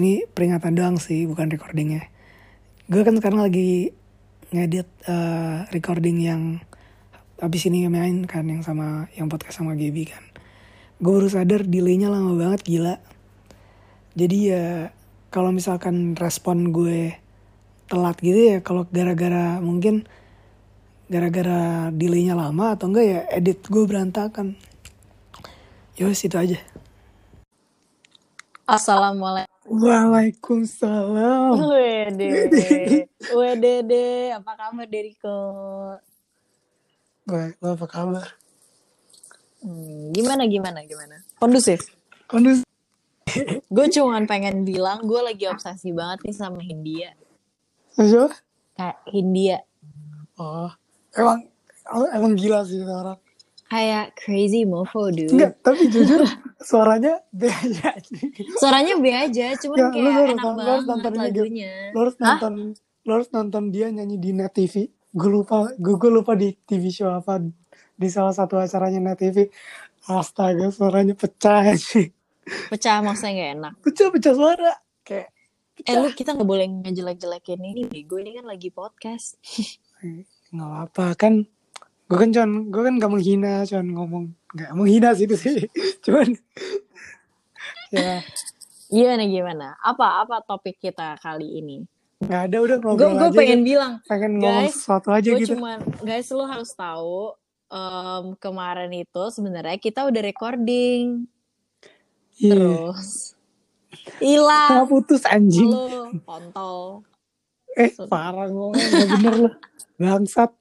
ini peringatan doang sih bukan recordingnya. Gue kan sekarang lagi ngedit uh, recording yang habis ini main kan yang sama yang podcast sama Gaby kan. Gue baru sadar delaynya lama banget gila. Jadi ya kalau misalkan respon gue telat gitu ya kalau gara-gara mungkin gara-gara delaynya lama atau enggak ya edit gue berantakan. Yos itu aja. Assalamualaikum. Waalaikumsalam. Wede. Wede, apa kabar Deriko? Baik, lo apa kabar? Hmm, gimana gimana gimana? Kondusif. Kondusif. gue cuma pengen bilang gue lagi obsesi banget nih sama Hindia. Siapa? Kayak Hindia. Oh, emang emang gila sih orang. Kayak crazy mofo dude. Enggak, tapi jujur suaranya B aja. Suaranya B aja, cuman Ya, lu kayak harus enak nonton- lu harus banget nonton lagunya. Lo harus nonton, lo harus nonton dia nyanyi di Net TV. Gue lupa, gue, gue lupa di TV show apa di salah satu acaranya Net TV. Astaga, suaranya pecah sih. Pecah maksudnya gak enak. Pecah, pecah suara. Kayak Eh lu kita gak boleh ngejelek-jelekin ini gue ini kan lagi podcast. nggak apa kan gue kan cuman gue kan gak menghina cuman ngomong. Nggak menghina sih itu sih. Cuman ya. Gimana gimana? Apa apa topik kita kali ini? nggak ada udah Gue ngobrol gue aja pengen deh. bilang pengen ngomong guys, sesuatu aja gue gitu. cuman guys lu harus tahu em, kemarin itu sebenarnya kita udah recording. Iya. Terus hilang putus anjing. lu kontol. Eh parah ngomong bener loh bangsat.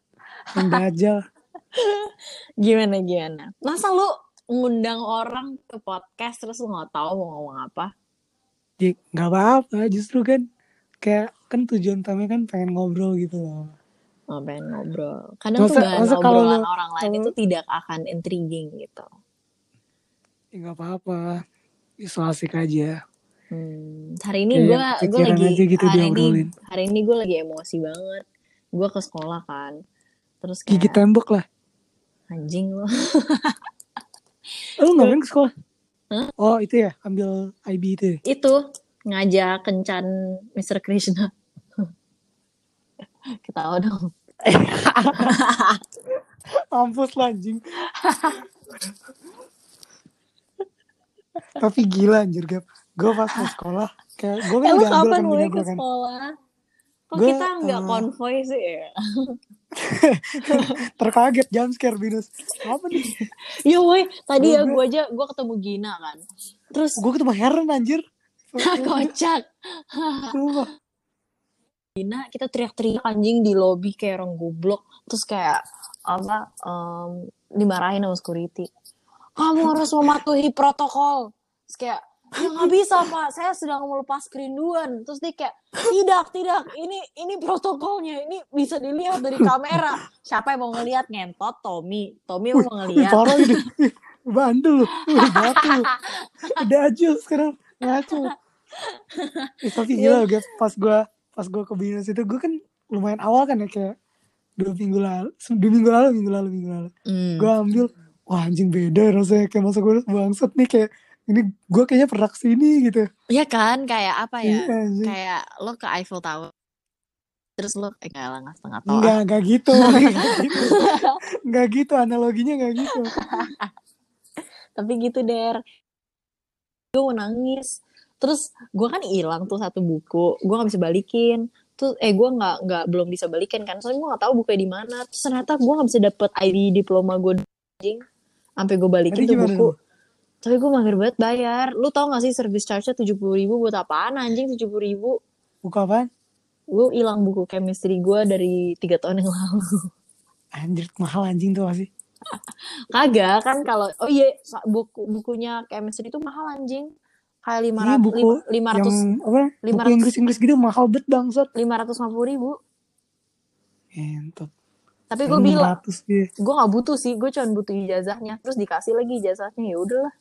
Dajal gimana gimana? Masa lu ngundang orang ke podcast terus lu nggak tahu mau ngomong apa? Ya, nggak apa-apa justru kan kayak kan tujuan utamanya kan pengen ngobrol gitu loh. Ngapain ngobrol. Kadang tuh Masa- bahan masa kalau obrolan orang lain kalau- itu tidak akan intriguing gitu. Ya nggak apa-apa. So asik aja. Hmm, hari ini gue gue lagi aja gitu hari ini hari ini gue lagi emosi banget. Gue ke sekolah kan. Terus kayak gigit tembok lah anjing lo lu ngapain ke sekolah Hah? oh itu ya ambil IB itu ya? itu ngajak kencan Mr. Krishna ketawa dong Mampus lah anjing. Tapi gila anjir Gap. Gue pas ke sekolah. Kayak gue kan eh udah ambil kapan kan mulai ke kan. sekolah kok Gua, kita nggak eh, konvoy sih ya Terkaget jam scare binus. Apa nih? ya woi tadi ya gue aja gue ketemu Gina kan terus Gue ketemu Heron anjir. kocak. Gina kita teriak-teriak anjing di lobby kayak orang goblok terus kayak apa em, dimarahin sama security kamu harus mematuhi protokol terus kayak ya nggak bisa pak saya sedang melepas kerinduan terus dia kayak tidak tidak ini ini protokolnya ini bisa dilihat dari kamera siapa yang mau ngelihat ngentot Tommy Tommy mau ngelihat parah ini. Bandel batu. Udah aja sekarang. Ngaco. Eh, tapi gila Gap. Pas gue pas gue ke binus itu gue kan lumayan awal kan ya kayak dua minggu lalu dua minggu lalu minggu lalu minggu lalu Hmm. gue ambil wah anjing beda rasanya kayak masa gue bangsat nih kayak ini gue kayaknya pernah ke sini gitu. Iya kan? Kayak apa ya? Iya, kayak lo ke Eiffel Tower terus lo eh enggak lah nggak setengah tower. Enggak, enggak gitu. Enggak gitu. Gitu, analoginya enggak gitu. tapi gitu der. Gue mau nangis. Terus gue kan hilang tuh satu buku gue nggak bisa balikin. Tuh eh gue nggak nggak belum bisa balikin kan? Soalnya gue nggak tahu bukunya di mana. Terus ternyata gue nggak bisa dapet ID diploma gue anjing. Sampai gue balikin Tadi tuh buku. dong? Tapi gue mager banget bayar lu tau gak sih service charge nya tujuh puluh ribu buat apaan anjing tujuh puluh ribu Buka apaan? gue hilang buku chemistry gue dari tiga tahun yang lalu Anjir, mahal anjing tuh masih. kagak kan kalau oh iya buku bukunya chemistry itu mahal anjing kayak lima Ini ratus buku lima yang ratus apa? lima Buku ratus- Inggris-Inggris gitu mahal bet bangsat. lima ratus lima puluh ribu Entot. tapi gue bilang 600 dia. gue nggak butuh sih gue cuma butuh ijazahnya terus dikasih lagi ijazahnya ya udahlah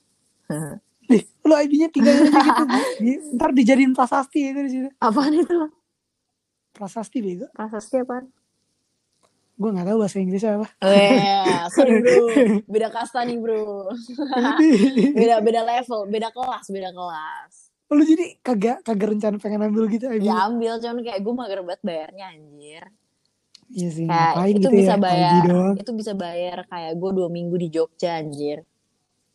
Nih, lu IB-nya tiga gitu. Di- Ntar dijadiin prasasti itu di situ. apaan itu Prasasti bego. prasasti apaan Gue gak tahu bahasa Inggrisnya apa. Weh, sorry bro beda kasta nih bro beda beda level beda kelas beda kelas lu jadi kagak kagak rencana pengen ambil gitu IB? Ya ambil, cuman kayak gue mager banget bayarnya anjir. Iya sih, Kayak itu gitu bisa ya, bayar, itu bisa bayar kayak gue dua minggu di Jogja anjir.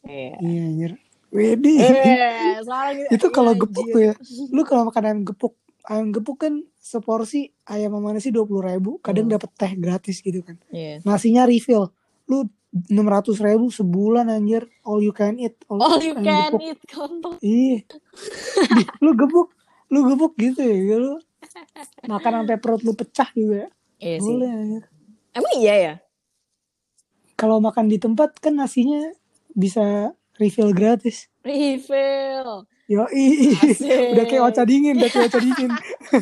Iya. Iya anjir. Wedi. Eh, gitu. itu kalau Iya, gepuk ya, lu kalau makan ayam gepuk, ayam gepuk kan seporsi ayam sama nasi dua puluh ribu, kadang Hmm. dapet teh gratis gitu kan. Iya. Nasinya refill, lu enam ratus ribu sebulan anjir, all you can eat, All you ayam can gepuk. eat kontol. Iya. Lu gebuk, lu gebuk gitu ya, lu makan sampai perut lu pecah juga. Iya sih. Boleh anjir. Emang iya ya? Kalau makan di tempat kan nasinya bisa refill gratis. Refill. Yo, udah kayak oca dingin, udah kayak oca dingin.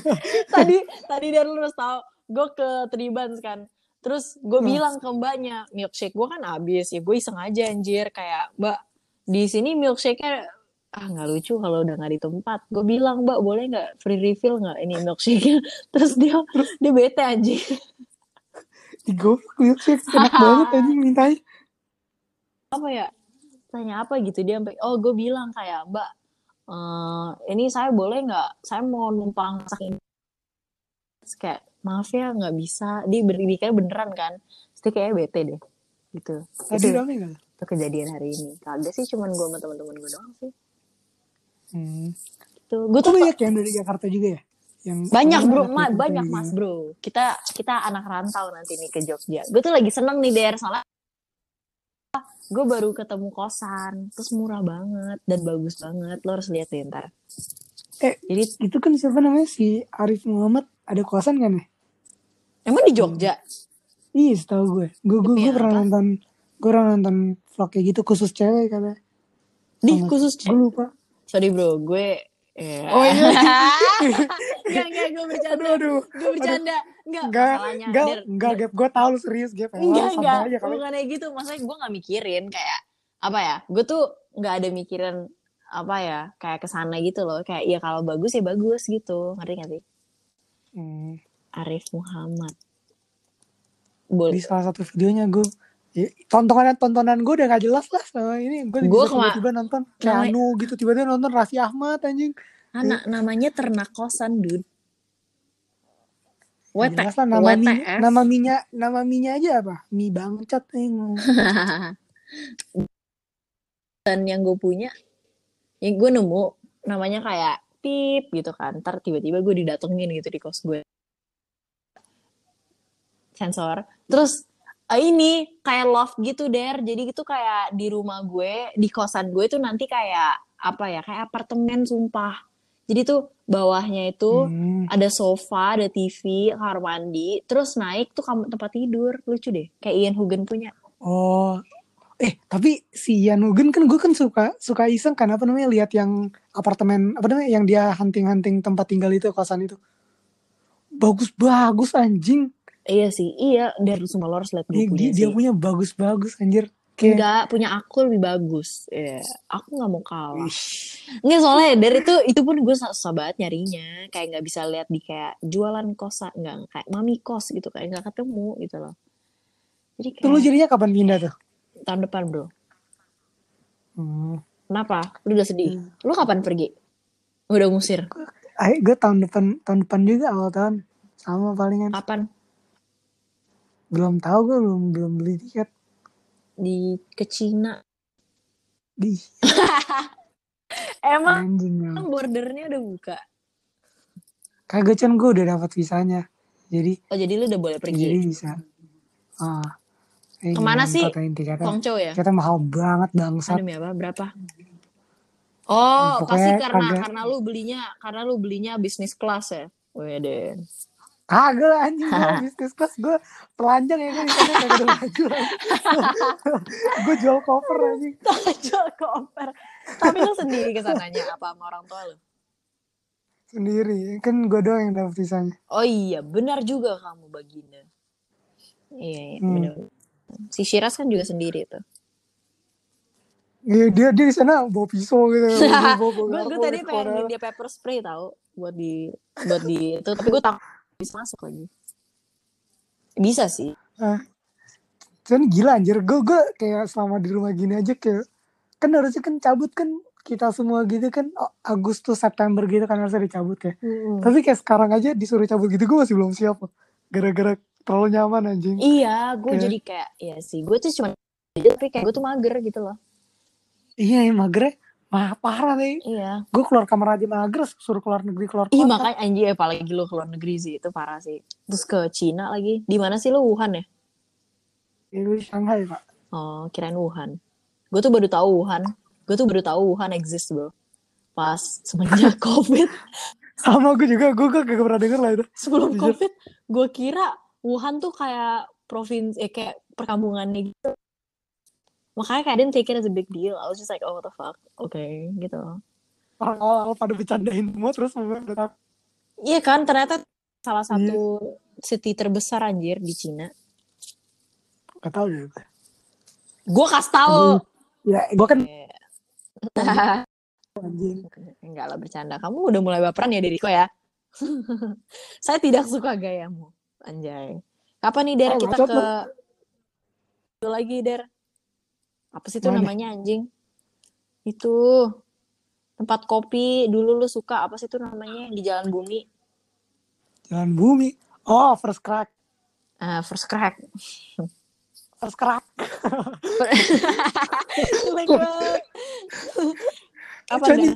tadi tadi dari lu harus tahu gue ke Tribans kan. Terus gue Hmm. bilang ke mbaknya milkshake gue kan habis. Ya gue iseng aja anjir. Kayak mbak di sini milkshake-nya ah nggak lucu kalau udah nggak di tempat. Gue bilang mbak boleh nggak free refill nggak ini milkshake-nya? Terus dia dia bete anjir. Di goblok milkshake enak banget anjing mintanya. apa ya tanya apa gitu dia sampai oh gue bilang kayak mbak eh, ini saya boleh nggak? Saya mau numpang masak ini Terus kayak maaf ya nggak bisa. Dia ber kayak beneran kan? Terus dia kayak bete deh gitu. Tadi itu, rame gak? itu kejadian hari ini. Kagak sih cuman gue sama teman-teman gue doang sih. Hmm. gitu. Gue tuh banyak yang dari Jakarta juga ya? Yang banyak bro. ma- Jakarta banyak mas bro. Kita kita anak rantau nanti nih ke Jogja. Gue tuh lagi seneng nih der soalnya gue baru ketemu kosan terus murah banget dan bagus banget lo harus lihat deh ntar Eh, jadi itu kan siapa namanya si Arif Muhammad ada kosan kan ya? emang di Jogja Iya, setahu gue. Gue gue, gue pernah nonton gue pernah nonton vlog kayak gitu khusus cewek katanya. di Sama- khusus Gue lupa. sorry bro gue ya. Oh iya. Enggak, enggak, gue bercanda. Aduh, aduh. Gue bercanda. Enggak, Enggak, enggak, enggak. Gap. Gue tahu lu serius, Gap. Enggak, enggak. aja kali. Bukan kayak gitu. Maksudnya gue gak mikirin kayak, apa ya, gue tuh gak ada mikirin, apa ya, kayak ke sana gitu loh. Kayak, ya kalau bagus ya bagus gitu. Ngerti gak sih? Hmm. Arif Muhammad. Di Boleh. salah satu videonya gue ya, tontonan tontonan gue udah gak jelas lah sama ini. Gue tiba-tiba nonton Keanu gitu tiba-tiba nonton Raffi Ahmad anjing. Anak namanya ternak kosan, dude. Gak WT, jelas lah nama WTF. nama minya nama minya aja apa? Mie bangcat nih dan yang gue punya yang gue nemu namanya kayak pip gitu kan. Ntar tiba-tiba gue didatengin gitu di kos gue sensor. Terus eh, ini kayak loft gitu der jadi itu kayak di rumah gue di kosan gue tuh nanti kayak apa ya kayak apartemen sumpah jadi tuh bawahnya itu Hmm. ada sofa, ada TV, kamar mandi, terus naik tuh kamar tempat tidur. Lucu deh, kayak Ian Hugen punya. oh eh tapi si Ian Hugen kan gue kan suka suka iseng kan apa namanya lihat yang apartemen apa namanya yang dia hunting-hunting tempat tinggal itu kosan itu bagus bagus anjing Iya sih, iya. Dari semua lo harus lihat gue dia, punya dia, sih. punya bagus bagus anjir kayak Enggak, punya aku lebih bagus. Iya, aku nggak mau kalah. Ih, Enggak soalnya dari itu itu pun gue susah, banget nyarinya. Kayak nggak bisa lihat di kayak jualan kosan, nggak kayak mami kos gitu kayak nggak ketemu gitu loh. Jadi kayak jadinya kapan pindah tuh tahun depan bro. hmm. Kenapa? Lu udah sedih? Lu kapan pergi? Udah ngusir? Ayo gue tahun depan tahun depan juga awal tahun sama palingan Kapan? Belum tahu gue belum belum beli tiket Di ke Cina. di Emang anjing emang. bordernya udah buka. kagak Chan gue udah dapat visanya jadi Oh jadi lu udah boleh jadi pergi. bisa ah eh, Ke mana gimana sih? tiketnya Hongzhou ya? tiketnya mahal banget bangsat Demi apa? Berapa? Oh, Pokoknya pasti karena kagak- karena lu belinya karena lu belinya bisnis kelas ya. Wede. Kagak anjing gue bisnis kelas gue telanjang ya kan di sana kagak ada baju gue jual cover anjing Jual koper. Tapi lu sendiri ke sananya apa sama orang tua lu? sendiri kan gue doang yang dapat visanya Oh iya, benar juga kamu baginda. Iya, iya Hmm. benar. Si Shiraz kan juga sendiri tuh. Iya, dia dia di sana bawa pisau gitu gue gue tadi pengen dia pepper spray tau buat di buat di itu tapi gue takut bisa masuk lagi. Bisa sih. Ah. Cuman gila anjir, gue gue kayak selama di rumah gini aja kayak kan harusnya kan cabut kan kita semua gitu kan oh, Agustus September gitu kan harusnya dicabut ya. Mm-mm. Tapi kayak sekarang aja disuruh cabut gitu gue masih belum siap loh. Gara-gara terlalu nyaman anjing. Iya, gue Kayak- jadi kayak ya sih, gue tuh cuma tapi kayak gue tuh mager gitu loh. Iya, ya, magernya mah parah deh. Iya. Gue keluar kamar aja mager, suruh keluar negeri keluar kota. makanya anjir apalagi lu keluar negeri sih itu parah sih. Terus ke Cina lagi. Di mana sih lu Wuhan ya? Di Shanghai pak. Oh, kirain Wuhan. Gue tuh baru tahu Wuhan. Gue tuh baru tahu Wuhan exist, Bro. Pas semenjak Covid. Sama gue juga, gue gak pernah denger lah itu. Sebelum. Covid, gue kira Wuhan tuh kayak provinsi eh, kayak perkampungannya gitu. Makanya kayak I didn't take it as a big deal. I was just like, oh what the fuck. Oke, gitu. Orang awal pada bercandain semua terus. Iya kan, ternyata salah Iya. satu city terbesar anjir di Cina. Gak tau deh. Gue kasih tahu. Ya, gue kan anjing. Enggak lah bercanda. Kamu udah mulai baperan ya Deriko ya? Saya tidak suka gayamu. Anjay. Kapan nih Der Oh, kita ke lagi Der? Apa sih itu Mana? namanya anjing? Itu tempat kopi dulu lu suka apa sih itu namanya di Jalan Bumi? Jalan bumi. Oh, first crack. Ah, First Crack. First crack. Apa dah?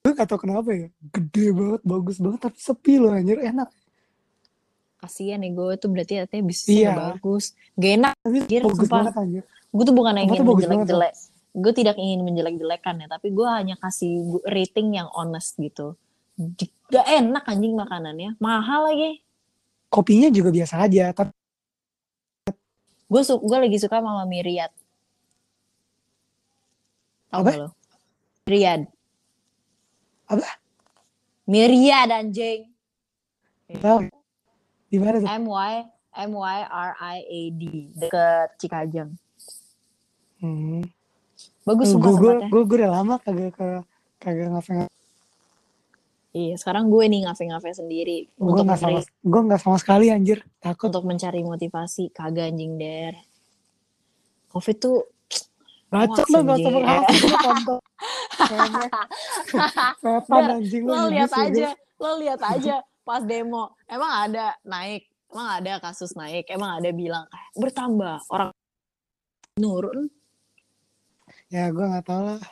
gue gak tau kenapa ya. Gede banget, bagus banget, tapi sepi loh anjir. Enak. Kasian nih gue tuh berarti artinya bisnisnya Iya. bagus. Gak enak. Tapi Anjir, bagus sumpah. banget anjir. Gue tuh bukan ingin menjelek-jelek. gue tidak ingin menjelek-jelekan ya tapi gue hanya kasih rating yang honest gitu. Gak enak anjing makanannya. Mahal lagi. Kopinya juga biasa aja, tapi gue su gue lagi suka sama Miriat Apa? lo Miriad Apa? Miriad anjing. Tau. Di mana tuh? M Y M Y R I A D. Deket Cikajang Hmm. bagus Gue gue gue gue udah lama kagak ke kagak ngafe iya sekarang gue nih ngafe-ngafe sendiri. Gue untuk nggak sama gue nggak sama sekali anjir. Takut. Untuk mencari motivasi kagak anjing der. Covid tuh bacot lo gak usah menghasut lo setan anjing lihat aja lo lihat aja pas demo. Emang ada naik emang ada kasus naik emang ada bilang eh, bertambah orang. Nurun ya gue nggak tahu lah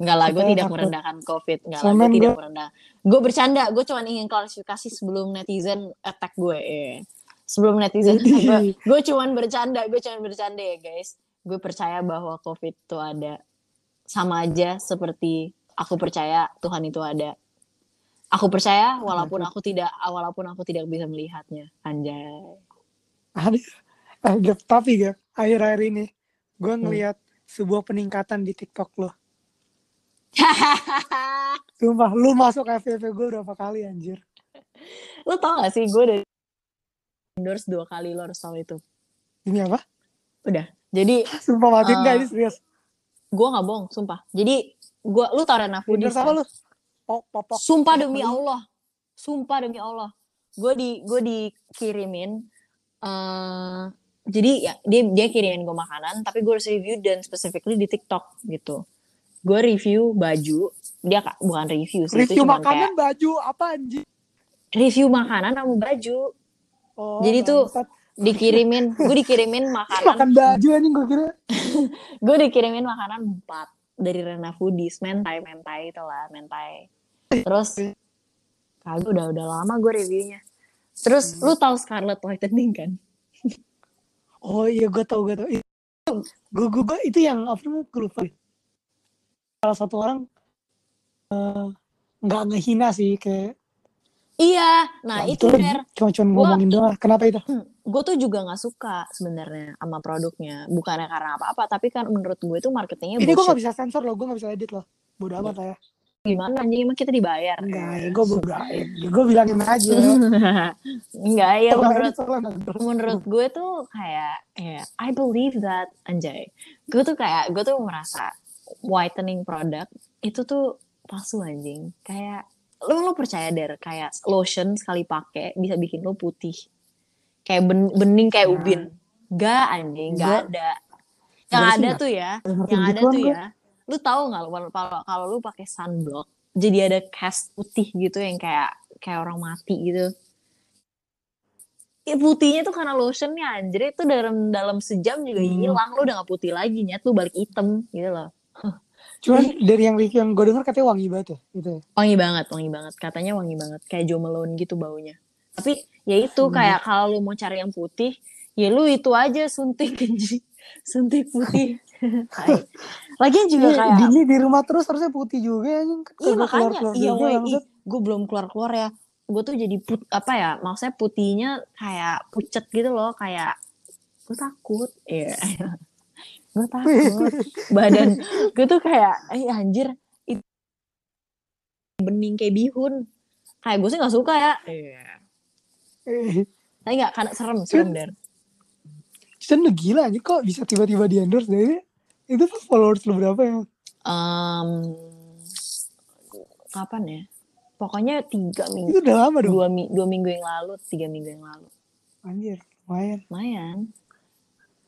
Enggak lah, gue tidak takut. merendahkan COVID. Enggak lah, gue tidak merendah. Gue bercanda, gue cuma ingin klarifikasi sebelum netizen attack gue. eh. Sebelum netizen attack gue, gue cuma bercanda, gue cuma bercanda ya guys. Gue percaya bahwa COVID itu ada. Sama aja seperti aku percaya Tuhan itu ada. Aku percaya walaupun aku tidak walaupun aku tidak bisa melihatnya. Anjay. ada tapi Gap, akhir-akhir ini gue Hmm. Sebuah peningkatan di TikTok lo. Sumpah lu masuk FVP gue berapa kali anjir? Lo tau gak sih gue udah endorse dua kali lo harus tahu itu. ini apa? Jadi sumpah mati Eh, enggak ini serius? gue nggak bohong sumpah. Jadi gue lu tau Rena Foodies Bener sama kan? lu? Pop popok sumpah Popok demi lu. Allah. Sumpah demi Allah. Gue di gue dikirimin eh jadi ya dia dia kirimin gue makanan tapi gue harus review dan specifically di TikTok gitu. Gue review baju dia ka- bukan review sih review makanan kayak baju apa anjir review makanan sama baju. Oh, Jadi tuh, dikirimin gue dikirimin makanan. Makan baju anjing gue kira. Gue dikirimin makanan empat dari Rena Foodies mentai mentai itu lah mentai. Terus kagak udah udah lama gue reviewnya. Terus lu tahu Scarlett Whitening kan oh iya gue tau gue tau. Gue gue gue itu yang apa namanya gue lupa. Salah satu orang eh, nggak ngehina sih kayak iya nah ya, itu Mer cuma cuma Gua- ngomongin doang kenapa itu? Gue tuh juga nggak suka sebenarnya sama produknya. Bukannya karena apa-apa tapi kan menurut gue itu marketingnya ini gue bullshit. gak bisa sensor loh gue gak bisa edit loh. Bodo amat lah ya gimana anjing? Emang kita dibayar? Enggak ya gue bodo ya gue bilangin aja. Enggak ya menurut menurut gue tuh kayak ya I believe that anjay. Gue tuh kayak gue tuh merasa whitening product itu tuh palsu anjing. Kayak lo lo percaya der kayak lotion sekali pakai bisa bikin lo putih. Kayak ben- bening kayak Nah. ubin. Gak anjing gak Gua- ada. yang ada tuh ya yang ada tuh ya lu tahu nggak lu kalau kalau lu pakai sunblock jadi ada cast putih gitu yang kayak kayak orang mati gitu ya putihnya tuh karena lotionnya anjir itu dalam dalam sejam juga Hmm. hilang lu udah gak putih lagi nyet lu balik hitam gitu loh Cuman dari yang yang gue denger katanya wangi banget ya. Gitu ya. wangi banget wangi banget katanya wangi banget kayak Jo Malone gitu baunya tapi ya itu Hmm. kayak kalau lu mau cari yang putih ya lu itu aja suntik anjing suntik putih Lagian juga Iya, kayak Dini di rumah terus harusnya putih juga ya. Iya makanya, keluar-keluar iya juga, woi, bangsat. gue belum keluar keluar ya. Gue tuh jadi put apa ya, maksudnya putihnya kayak pucet gitu loh, kayak gue takut, iya, gue takut. Badan gue tuh kayak, eh anjir, itu bening kayak bihun. Kayak gue sih nggak suka ya. Iya. Eh, Tapi nggak, karena serem, serem der. Cuman lu gila aja kok bisa tiba-tiba di endorse dari itu tuh followers lu berapa ya? Em, kapan ya? Pokoknya tiga minggu, Itu udah lama dong. dua, mi- dua minggu yang lalu, tiga minggu yang lalu. Anjir, lumayan. Lumayan.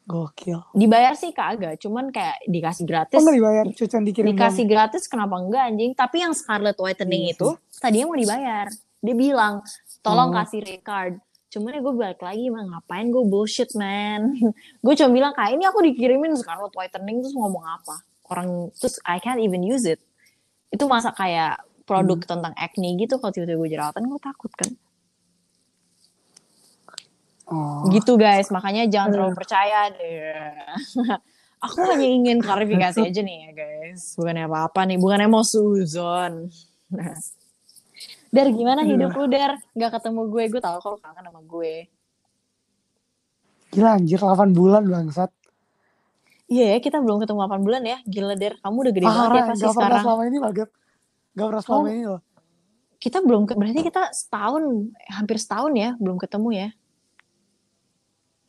Gokil. Dibayar sih kagak, cuman kayak dikasih gratis. Oh dibayar, cucian dikirim Dikasih gratis kenapa enggak anjing? Tapi yang Scarlet Whitening Iya itu tadinya mau dibayar. Dia bilang, "Tolong Oh. kasih recard." Cuman ya gue balik lagi, mah ngapain gue bullshit man. gue cuma bilang kayak ini aku dikirimin Scarlet Whitening terus ngomong apa? Orang terus I can't even use it. Itu masa kayak produk Hmm. tentang acne gitu kalau tiba-tiba gue jerawatan gue takut kan. Oh. Gitu guys, makanya jangan terlalu percaya deh. Aku hanya ingin klarifikasi aja nih ya guys. Bukannya apa-apa nih, bukannya mau suzon. Dar gimana hidup lu Dar? Gak ketemu gue, gue tau kalau kangen sama gue. Gila anjir 8 bulan bangsat. Iya ya, kita belum ketemu 8 bulan ya. Gila Der, kamu udah gede banget ya pasti gak pernah sekarang. selama ini loh, Gap. Gak pernah selama Oh. ini loh. Kita belum, berarti kita setahun, hampir setahun ya, belum ketemu ya.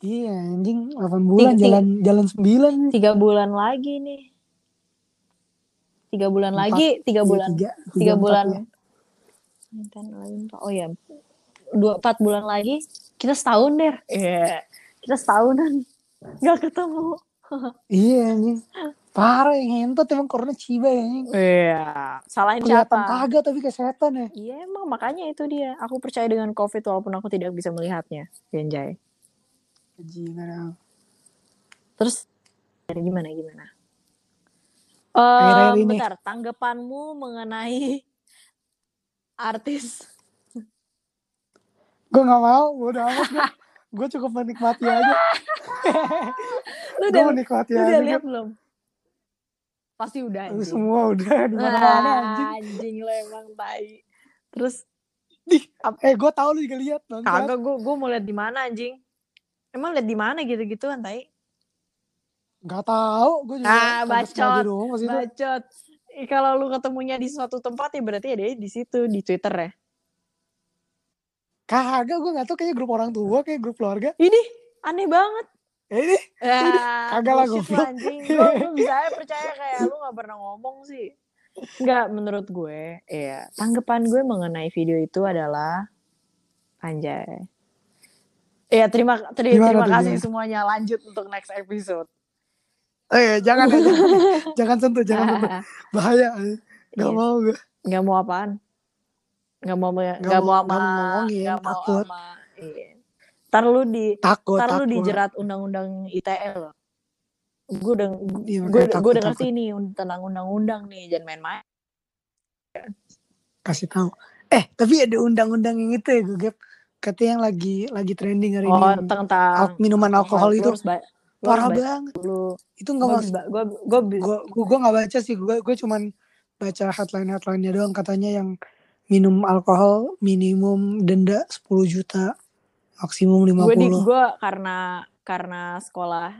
Iya anjing 8 bulan Tiga- jalan jalan 9 nih. Tiga bulan lagi nih. Tiga bulan Empat. lagi, tiga Iya, bulan. tiga, tiga bulan. ya. Kan, lain, Pak. Oh ya, dua empat bulan lagi kita setahun deh. Iya, kita setahunan nggak ketemu. Iya anjing. Parah yang hentot emang corona ciba ya anjing. Iya, salahin Kelihatan siapa? kagak tapi setan ya. Iya emang makanya itu dia. Aku percaya dengan COVID walaupun aku tidak bisa melihatnya, Genjai. Bajingan. Terus dari gimana gimana? Ini. bentar, tanggapanmu mengenai artis Gue gak mau, bodo amat gue. gue cukup menikmati aja. lu gue udah, menikmati lu aja. udah lihat belum? Pasti udah Lu anjing. semua udah di mana-mana Ah, anjing. anjing lo emang tai. Terus Eh gue tau lu juga lihat kagak gue gue mau lihat di mana anjing? Emang lihat di mana gitu-gitu kan tai? Gak tau, gue juga Ah, bacot. Bacot. Kalau lu ketemunya di suatu tempat ya berarti ya dia di situ di Twitter ya. Kagak, gue gak tau kayaknya grup orang tua, kayak grup keluarga. Ini aneh banget. Eh ini, Ah, kagak lah, goblok. anjing. Gue bisa percaya kayak lu gak pernah ngomong sih. Enggak, menurut gue, ya tanggapan gue mengenai video itu adalah anjay. Iya, terima terima kasih semuanya. Lanjut untuk next episode. Eh jangan, jangan, jangan sentuh, jangan sentuh. Bahaya, eh. gak Iya. mau gue. Nggak mau apaan? Nggak mau nggak Nggak mau sama nggak mau nggak takut. sama iya. Ntar lu di Takut, ntar lu takut. dijerat undang-undang ITE loh. Gue udah Iya, gue gue udah takut. ngerti nih tentang undang-undang nih jangan main-main. Kasih tahu. Eh, tapi ada undang-undang yang itu ya, gue. Katanya yang lagi lagi trending hari Oh ini. tentang Al- minuman alkohol Lu itu harus lu parah banget. dulu. Itu nggak mas, gue gue gue gue nggak baca sih. Gue gue cuman baca headline headlinenya doang. Katanya yang minum alkohol minimum denda 10 juta, maksimum 50. gue di gue karena karena sekolah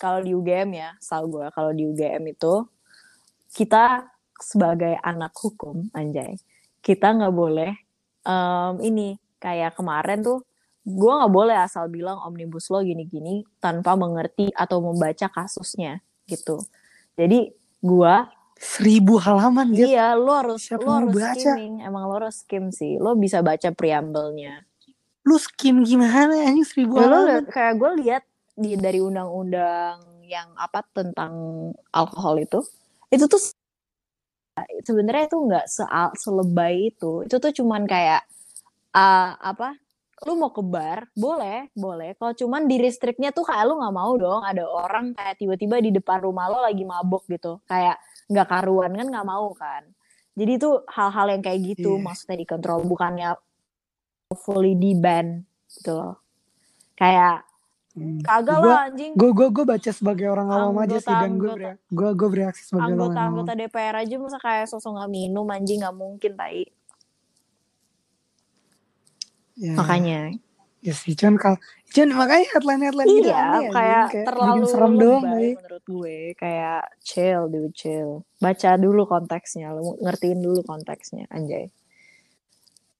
kalau di UGM ya, setahu gue kalau di UGM itu kita sebagai anak hukum anjay, kita nggak boleh em, ini kayak kemarin tuh gue nggak boleh asal bilang omnibus law gini-gini tanpa mengerti atau membaca kasusnya gitu. Jadi gue Seribu halaman Gap. iya lo harus Siapa lo harus baca? skimming emang lo harus skim sih lo bisa baca preamble-nya Lu skim gimana anjing seribu Ya, lo halaman? liat- kayak gue lihat di dari undang-undang yang apa tentang alkohol itu itu tuh sebenarnya itu nggak se selebay itu itu tuh cuman kayak uh, apa lu mau ke bar boleh boleh kalau cuman di restriknya tuh kayak lu nggak mau dong ada orang kayak tiba-tiba di depan rumah lo lagi mabok gitu kayak nggak karuan kan nggak mau kan jadi itu hal-hal yang kayak gitu yeah. maksudnya dikontrol bukannya fully di ban gitu loh kayak Hmm. Kagak lah anjing. Gue gue gue baca sebagai orang awam aja sih dan gue gue gue bereaksi sebagai anggota orang anggota DPR aja masa kayak sosok nggak minum anjing nggak mungkin tai. Ya. Makanya. Ya sih, cuman kalau cuman makanya headline headline iya, gitu kayak, kayak terlalu serem doang menurut gue kayak chill dude chill. Baca dulu konteksnya, lu ngertiin dulu konteksnya anjay.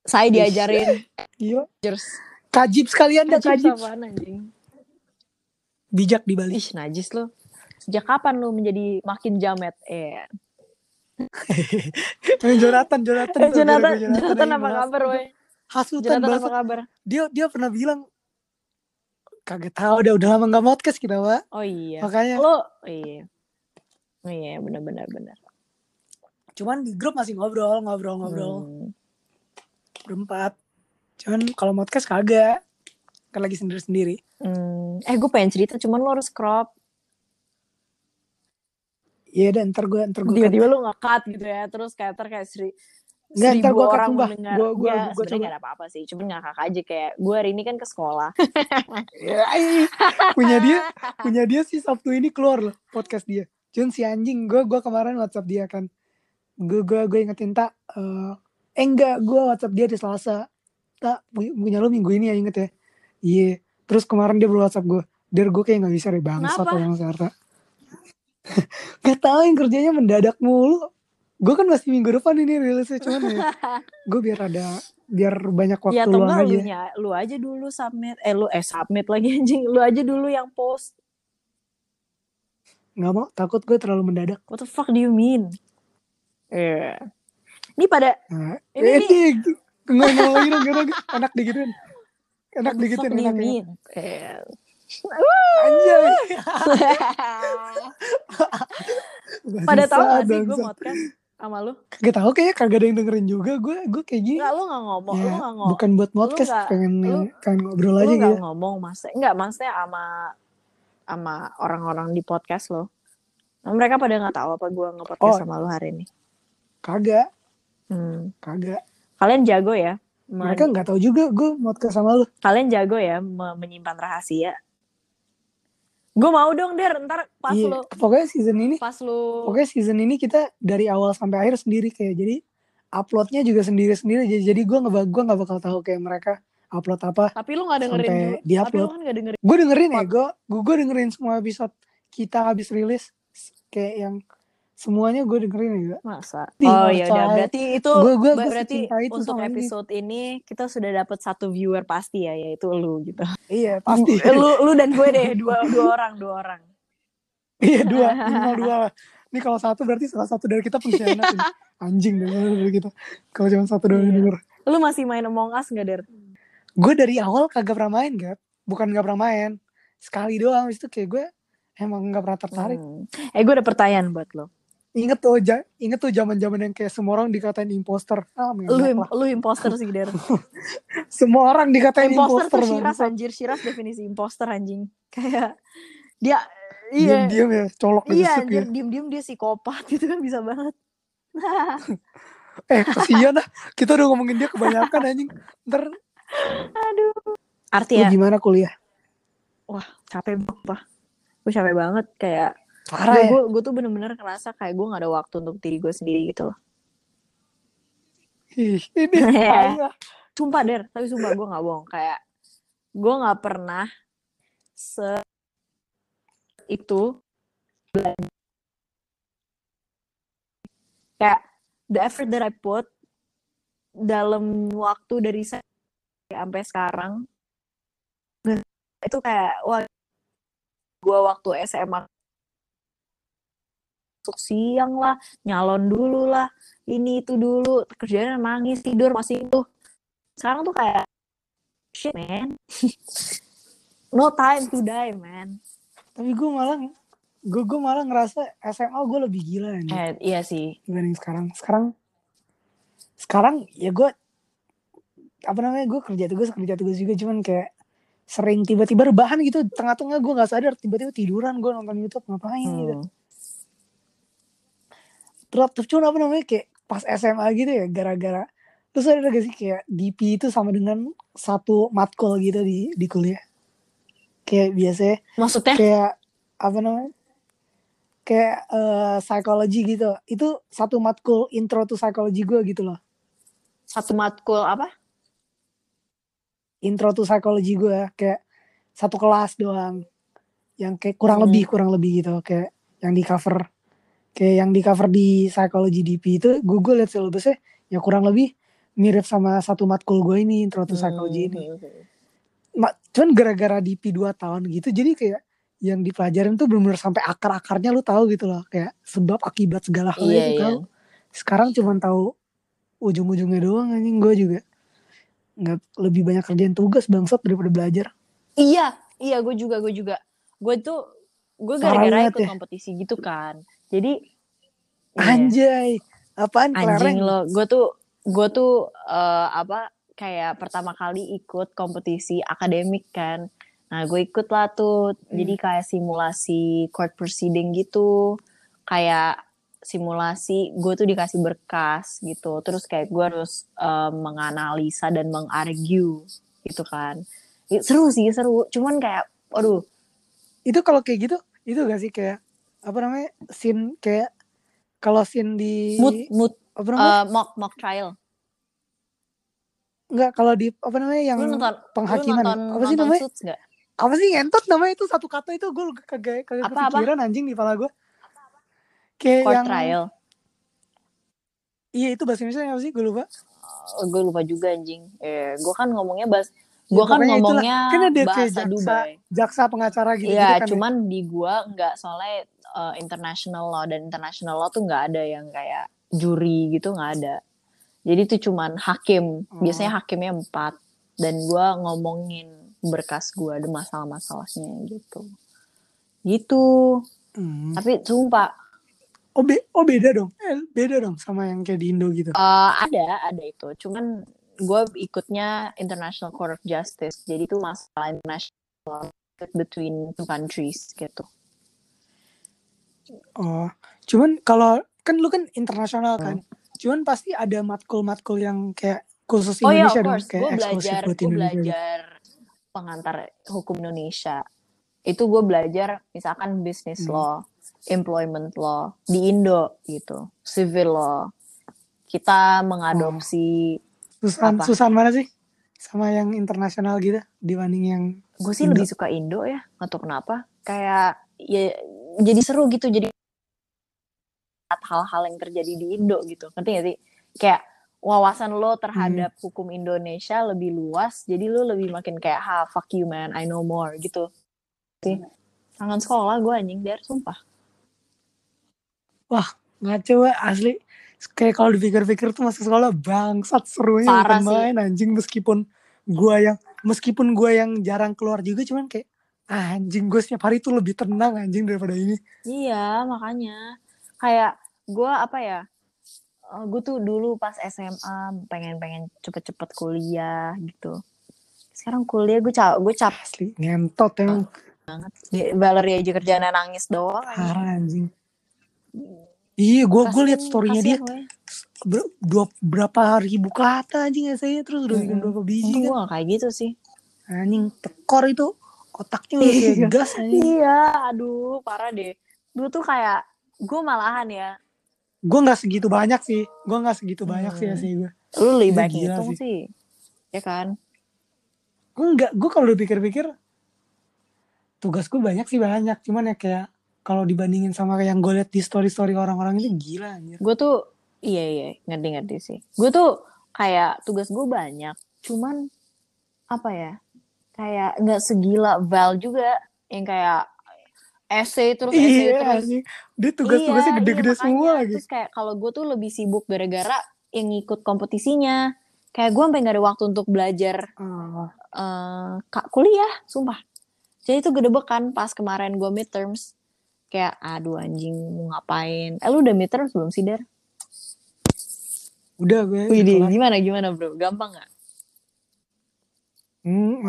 Saya diajarin. Iya. Kajib sekalian dah kajib. Apaan anjing? bijak di Bali. Ih, najis lo. Sejak kapan lu menjadi makin jamet? Eh. Jonathan, Jonathan. Eh, Jonathan, Jonathan, Jonathan apa kabar, woi? Hasutan Jonathan apa kabar? Dia dia pernah bilang kaget tahu udah udah lama nggak podcast kita, Pak. Oh iya. Makanya. Lo, oh, iya. Oh iya, benar-benar benar. Cuman di grup masih ngobrol, ngobrol, ngobrol. Hmm. Berempat. Cuman kalau podcast kagak. Kan lagi sendiri-sendiri. Hmm. Eh gue pengen cerita, cuman lo harus crop. Iya dan ntar gue ntar gue tiba-tiba lu nggak gitu ya terus kayak ter kayak Nggak, seribu gue orang mendengar gue gue ya, coba. gak ada apa-apa sih cuma ngakak aja kayak gue hari ini kan ke sekolah. Ya, punya dia punya dia sih sabtu ini keluar loh podcast dia. Cuman si anjing gue gue kemarin whatsapp dia kan. Gue gue gue ingetin tak uh, eh enggak gue whatsapp dia di selasa. Tak punya lo minggu ini ya inget ya. Iya terus kemarin dia baru whatsapp gue der gue kayak nggak bisa deh bangsa atau Sarta Gak tau yang kerjanya mendadak mulu gue kan masih minggu depan ini rilisnya cuman ya gue biar ada biar banyak waktu ya, luang aja. lu, lu aja dulu submit eh lu eh submit lagi anjing. Lu aja dulu yang post. Nggak mau takut gue terlalu mendadak. What the fuck do you mean? Eh yeah. ini pada nah, ini, eh, ini ngomong-ngomong enak digituin. Enak dikit enak ya. Eh. Anjay. Pada tahu gak sih gue podcast sama lu? Kagak tahu kayaknya kagak ada yang dengerin juga gue gue kayak gini. Enggak lu gak ngomong, ya, lu gak ngomong. Bukan buat podcast, gak, pengen lu, pengen ngobrol aja gitu. Lu gak ngomong mas, enggak maksudnya sama sama orang-orang di podcast lo. Nah, mereka pada nggak tahu apa gue ngepodcast oh, sama lu hari ini. Kagak. Hmm. Kagak. Kalian jago ya mereka nggak tahu juga gue ke sama lu. Kalian jago ya menyimpan rahasia. Gue mau dong der, ntar pas iya, lu. Pokoknya season ini. Pas lu. Pokoknya season ini kita dari awal sampai akhir sendiri kayak jadi uploadnya juga sendiri-sendiri jadi, jadi gue nggak gue nggak bakal tahu kayak mereka upload apa. Tapi lu nggak dengerin sampai di upload. Kan dengerin. Gue dengerin ya, gue dengerin semua episode kita habis rilis kayak yang semuanya gue dengerin ya masa? Oh ya udah berarti itu gua, gua, gua berarti itu untuk episode ini. ini kita sudah dapat satu viewer pasti ya yaitu lu gitu. Iya pasti. lu lu dan gue deh dua dua orang dua orang. Iya dua minimal dua ini kalau satu berarti salah satu dari kita pengkhianat anjing dari kita? Kalau cuma satu doang iya. denger. Lu masih main Among Us gak der gue dari awal kagak pernah main gak bukan gak pernah main. Sekali doang. Itu kayak gue emang gak pernah tertarik. Hmm. eh gue ada pertanyaan buat lo Ingat tuh, inget tuh zaman-zaman yang kayak semua orang dikatain imposter. Ah, lu, im lu imposter sih, Der. semua orang dikatain imposter. Imposter tuh Shiras, anjir. Shiras definisi imposter, anjing. Kayak, dia, iya. Diam-diam ya, colok Iya, anjir, ya. diem-diem dia psikopat. Gitu kan bisa banget. eh, kasihan lah. Kita udah ngomongin dia kebanyakan, anjing. Ntar. Aduh. Artinya. Lu gimana kuliah? Wah, capek banget. Gue capek banget. Kayak, Parah ya? Gue tuh bener-bener ngerasa kayak gue gak ada waktu untuk diri gue sendiri gitu loh. Ih, ini parah. Sumpah Der, tapi sumpah gue gak bohong. Kayak gue gak pernah se itu kayak the effort that I put dalam waktu dari sampai sekarang itu kayak wah gue waktu SMA masuk siang lah, nyalon dulu lah, ini itu dulu, kerjaan nangis, tidur masih itu. Sekarang tuh kayak shit man. no time to die man. Tapi gue malah gue gue malah ngerasa SMA gue lebih gila anjir eh iya sih. Dibanding sekarang. Sekarang sekarang ya gue apa namanya gue kerja tugas kerja tugas juga cuman kayak sering tiba-tiba rebahan gitu. Tengah-tengah gue nggak sadar tiba-tiba tiduran gue nonton YouTube ngapain gitu produktif cuman apa namanya kayak pas SMA gitu ya gara-gara terus ada gak sih kayak DP itu sama dengan satu matkul gitu di di kuliah? Kayak biasanya maksudnya? kayak apa namanya kayak eh, psikologi gitu. Itu satu matkul intro to psychology gue gitu loh. Satu matkul apa? Intro to psychology gue kayak satu kelas doang. Yang kayak kurang Hmm. lebih kurang lebih gitu kayak yang di cover kayak yang di cover di psychology DP itu gue gue liat syllabusnya ya kurang lebih mirip sama satu matkul gue ini intro to psychology ini Hmm. Ma- cuman gara-gara DP 2 tahun gitu jadi kayak yang dipelajarin tuh bener-bener sampai akar-akarnya lu tahu gitu loh kayak sebab akibat segala hal Iya, itu iya. tahu sekarang cuman tahu ujung-ujungnya doang anjing gue juga nggak lebih banyak kerjaan tugas bangsat daripada belajar Iya, iya gue juga, gue juga. Gue tuh, gue gara-gara ikut ya. kompetisi gitu kan. Jadi, iya, anjay apaan anjing kelereng lo. Gue tuh, gue tuh eh, apa kayak pertama kali ikut kompetisi akademik kan. Nah, gue ikut lah tuh. Jadi kayak simulasi court proceeding gitu. Kayak simulasi, gue tuh dikasih berkas gitu. Terus kayak gue harus eh, menganalisa dan mengargue gitu kan. Ya, seru sih, seru. Cuman kayak, aduh, itu kalau kayak gitu itu gak sih kayak apa namanya scene kayak kalau scene di mood, mood, apa namanya eh, mock, mock trial. nggak kalau di apa namanya yang Lu nonton, penghakiman lu nonton, apa sih nonton namanya Suits apa sih ngentot namanya itu satu kata itu gue kagak kagak apa? kepikiran anjing di kepala gue kayak Court yang trial. iya itu bahasa Indonesia apa sih gue lupa gue lupa juga anjing. Eh, gue kan ngomongnya bahas, Ya, gue kan pokoknya itulah. ngomongnya kan ada bahasa jaksa Dubai. jaksa pengacara gitu, Iya, kan cuman di gua nggak soalnya uh, international law dan international law tuh nggak ada yang kayak juri gitu nggak ada. Jadi itu cuman hakim. Oh. Biasanya hakimnya empat dan gua ngomongin berkas gua ada masalah-masalahnya gitu. Gitu. Hmm. Tapi sumpah oh, be- oh beda dong eh, beda dong sama yang kayak di Indo gitu uh, ada ada itu. Cuman gua ikutnya International Court of Justice. Jadi itu masalah international between two countries gitu. oh cuman kalau kan lu kan internasional Hmm. kan cuman pasti ada matkul-matkul yang kayak khusus Oh iya, Indonesia of dong course. kayak Gue eksklusif belajar, buat gue Indonesia gitu. belajar pengantar hukum Indonesia. Itu gue belajar misalkan business Hmm. law, employment law di Indo gitu, civil law. Kita mengadopsi, Susan Apa? Susan mana sih sama yang internasional gitu dibanding yang gue sih Indo. lebih suka Indo ya, nggak tahu kenapa. Kayak ya jadi seru gitu, jadi hal-hal yang terjadi di Indo gitu, ngerti gak sih? Kayak wawasan lo terhadap Hmm. hukum Indonesia lebih luas, jadi lo lebih makin kayak, ha, fuck you man, I know more gitu. Sih. Tangan sekolah gue anjing, der, sumpah. ngaco we, asli kayak kalau dipikir-pikir tuh masa sekolah bangsat serunya Parah main anjing meskipun gua yang meskipun gua yang jarang keluar juga cuman kayak ah, anjing gue setiap hari tuh lebih tenang anjing daripada ini Iya, makanya. Kayak gue apa ya, gue tuh dulu pas SMA pengen-pengen cepet-cepet kuliah gitu. Sekarang kuliah gue cap, gue cap asli ngentot emang Valerie aja kerjaan nangis doang. parah anjing iya gue gue liat storynya dia gue. ber- dua berapa ribu kata anjing saya terus udah bikin Mm-mm. berapa biji Untung kan gue gak kayak gitu sih. anjing tekor itu otaknya udah kayak Iya. gas anjing Iya, aduh parah deh. Dulu tuh kayak gue malahan ya. gue nggak segitu banyak sih gue nggak segitu banyak sih Hmm. sih gue Lu lebih Itu baik gila ngitung sih. sih. Ya kan? gue nggak gue kalau udah pikir-pikir tugas gue banyak sih banyak cuman ya kayak kalau dibandingin sama yang gue liat di story story orang-orang itu gila anjir Gue tuh, iya iya, ngerti-ngerti sih. Gue tuh kayak tugas gue banyak. Cuman, apa ya, kayak nggak segila Val juga. Yang kayak essay terus essay iya terus. anjing dia tugas-tugasnya Iya, gede-gede iya, semua gitu Terus kayak kalau gue tuh lebih sibuk gara-gara yang ngikut kompetisinya. Kayak gue sampai gak ada waktu untuk belajar eh, kak kuliah, sumpah. Jadi itu gede kan pas kemarin gue midterms. Kayak aduh anjing mau ngapain eh lu udah midterm belum sih der Udah gue. Wih, kelar. gimana gimana bro gampang nggak Hmm,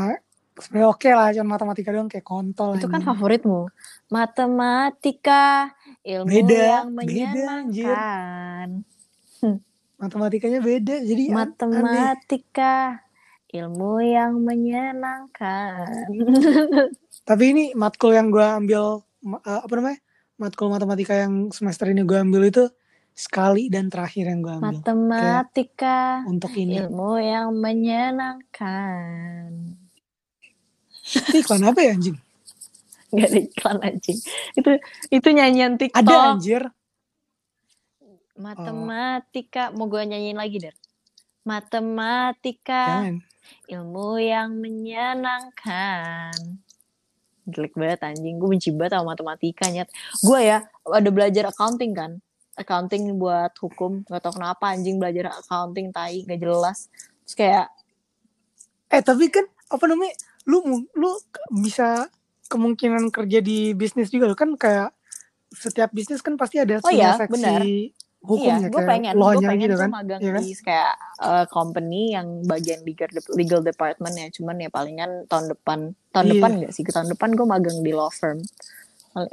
sebenarnya oke lah, cuman matematika doang kayak kontol. itu kan favoritmu matematika ilmu Beda, yang beda, anjir. menyenangkan Matematikanya beda, jadi an- aneh. matematika ilmu yang menyenangkan Tapi ini matkul yang gue ambil, eh, apa namanya? Matkul matematika yang semester ini gue ambil itu sekali dan terakhir yang gue ambil. matematika Untuk ini. ilmu yang menyenangkan Itu iklan apa ya anjing? Gak ada iklan anjing itu itu nyanyian TikTok Ada anjir. matematika mau gue nyanyiin lagi der matematika Jangan. ilmu yang menyenangkan jelek banget anjing. Gue benci banget sama matematika nyet. Gue ya ada belajar accounting kan? Accounting buat hukum. Gak tau kenapa anjing belajar accounting tai gak jelas. Terus kayak Eh tapi kan apa namanya? Lu lu bisa kemungkinan kerja di bisnis juga lo kan kayak setiap bisnis kan pasti ada Oh iya, seksi benar. Hukumnya iya gue kayak pengen gue law-nya pengen gitu kan. magang Iya kan? di kayak eh, company yang bagian legal, legal department ya cuman ya palingan tahun depan tahun Iya. depan gak sih tahun depan gue magang di law firm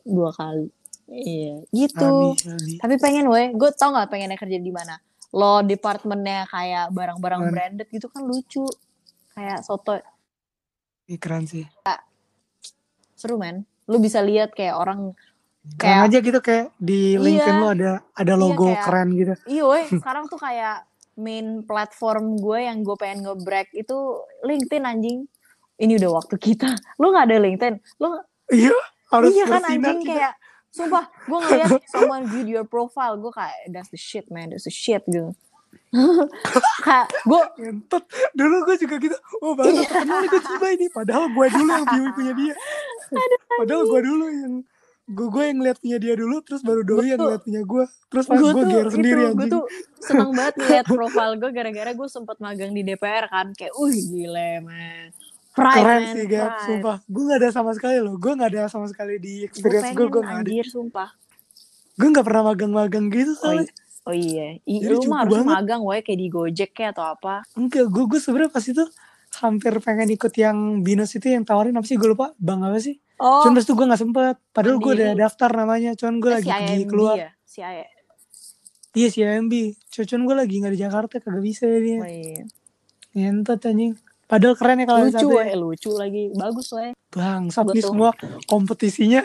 dua kali iya gitu Abi, abi. tapi pengen weh gue tau nggak pengennya kerja di mana law departmentnya kayak barang-barang Keren. branded gitu kan lucu kayak soto Ih, keren sih. seru men lu bisa lihat kayak orang Keren Kayak- aja gitu kayak di Iya. LinkedIn lo ada ada Iya, logo kayak- keren gitu. iya weh sekarang tuh kayak main platform gue yang gue pengen nge-break itu LinkedIn anjing ini udah waktu kita lu nggak ada LinkedIn lu Iya, harus iya kan anjing kita. kayak sumpah gue ngeliat someone viewed your profile gue kayak that's the shit man that's the shit gitu kayak gue Ngentot. Dulu gue juga gitu. Oh bagus kenal nih gue coba ini. Padahal gue dulu yang view punya dia. Padahal gue dulu yang gue gue yang lihat punya dia dulu terus baru doi yang lihat punya gue terus pas gue gear sendiri itu gue tuh seneng banget ngeliat profile gue gara-gara gue sempet magang di DPR kan. Kayak uh gile man. Pride keren man sih Gap pride. sumpah. Gue gak ada sama sekali loh. Gue gak ada sama sekali di experience gue gue gak ada. anjir sumpah. Gue gak pernah magang-magang gitu oh, soalnya. oh iya. I, Jadi lu mah harus banget. magang woy kayak di Gojek kayak atau apa? Enggak gue gue sebenarnya pas itu hampir pengen ikut yang binus itu yang tawarin apa sih? Gue lupa bang apa sih oh. Cuman pas itu gue gak sempet. Padahal gue udah daftar namanya cuman gue eh, lagi pergi IMB keluar. ya? Si iya si AMB cuman gue lagi gak di Jakarta kagak bisa dia. Oh, iya. ngentot anjing. Padahal keren ya kalau lucu satu woy lucu lagi. Bagus woy bangsat nih semua kompetisinya.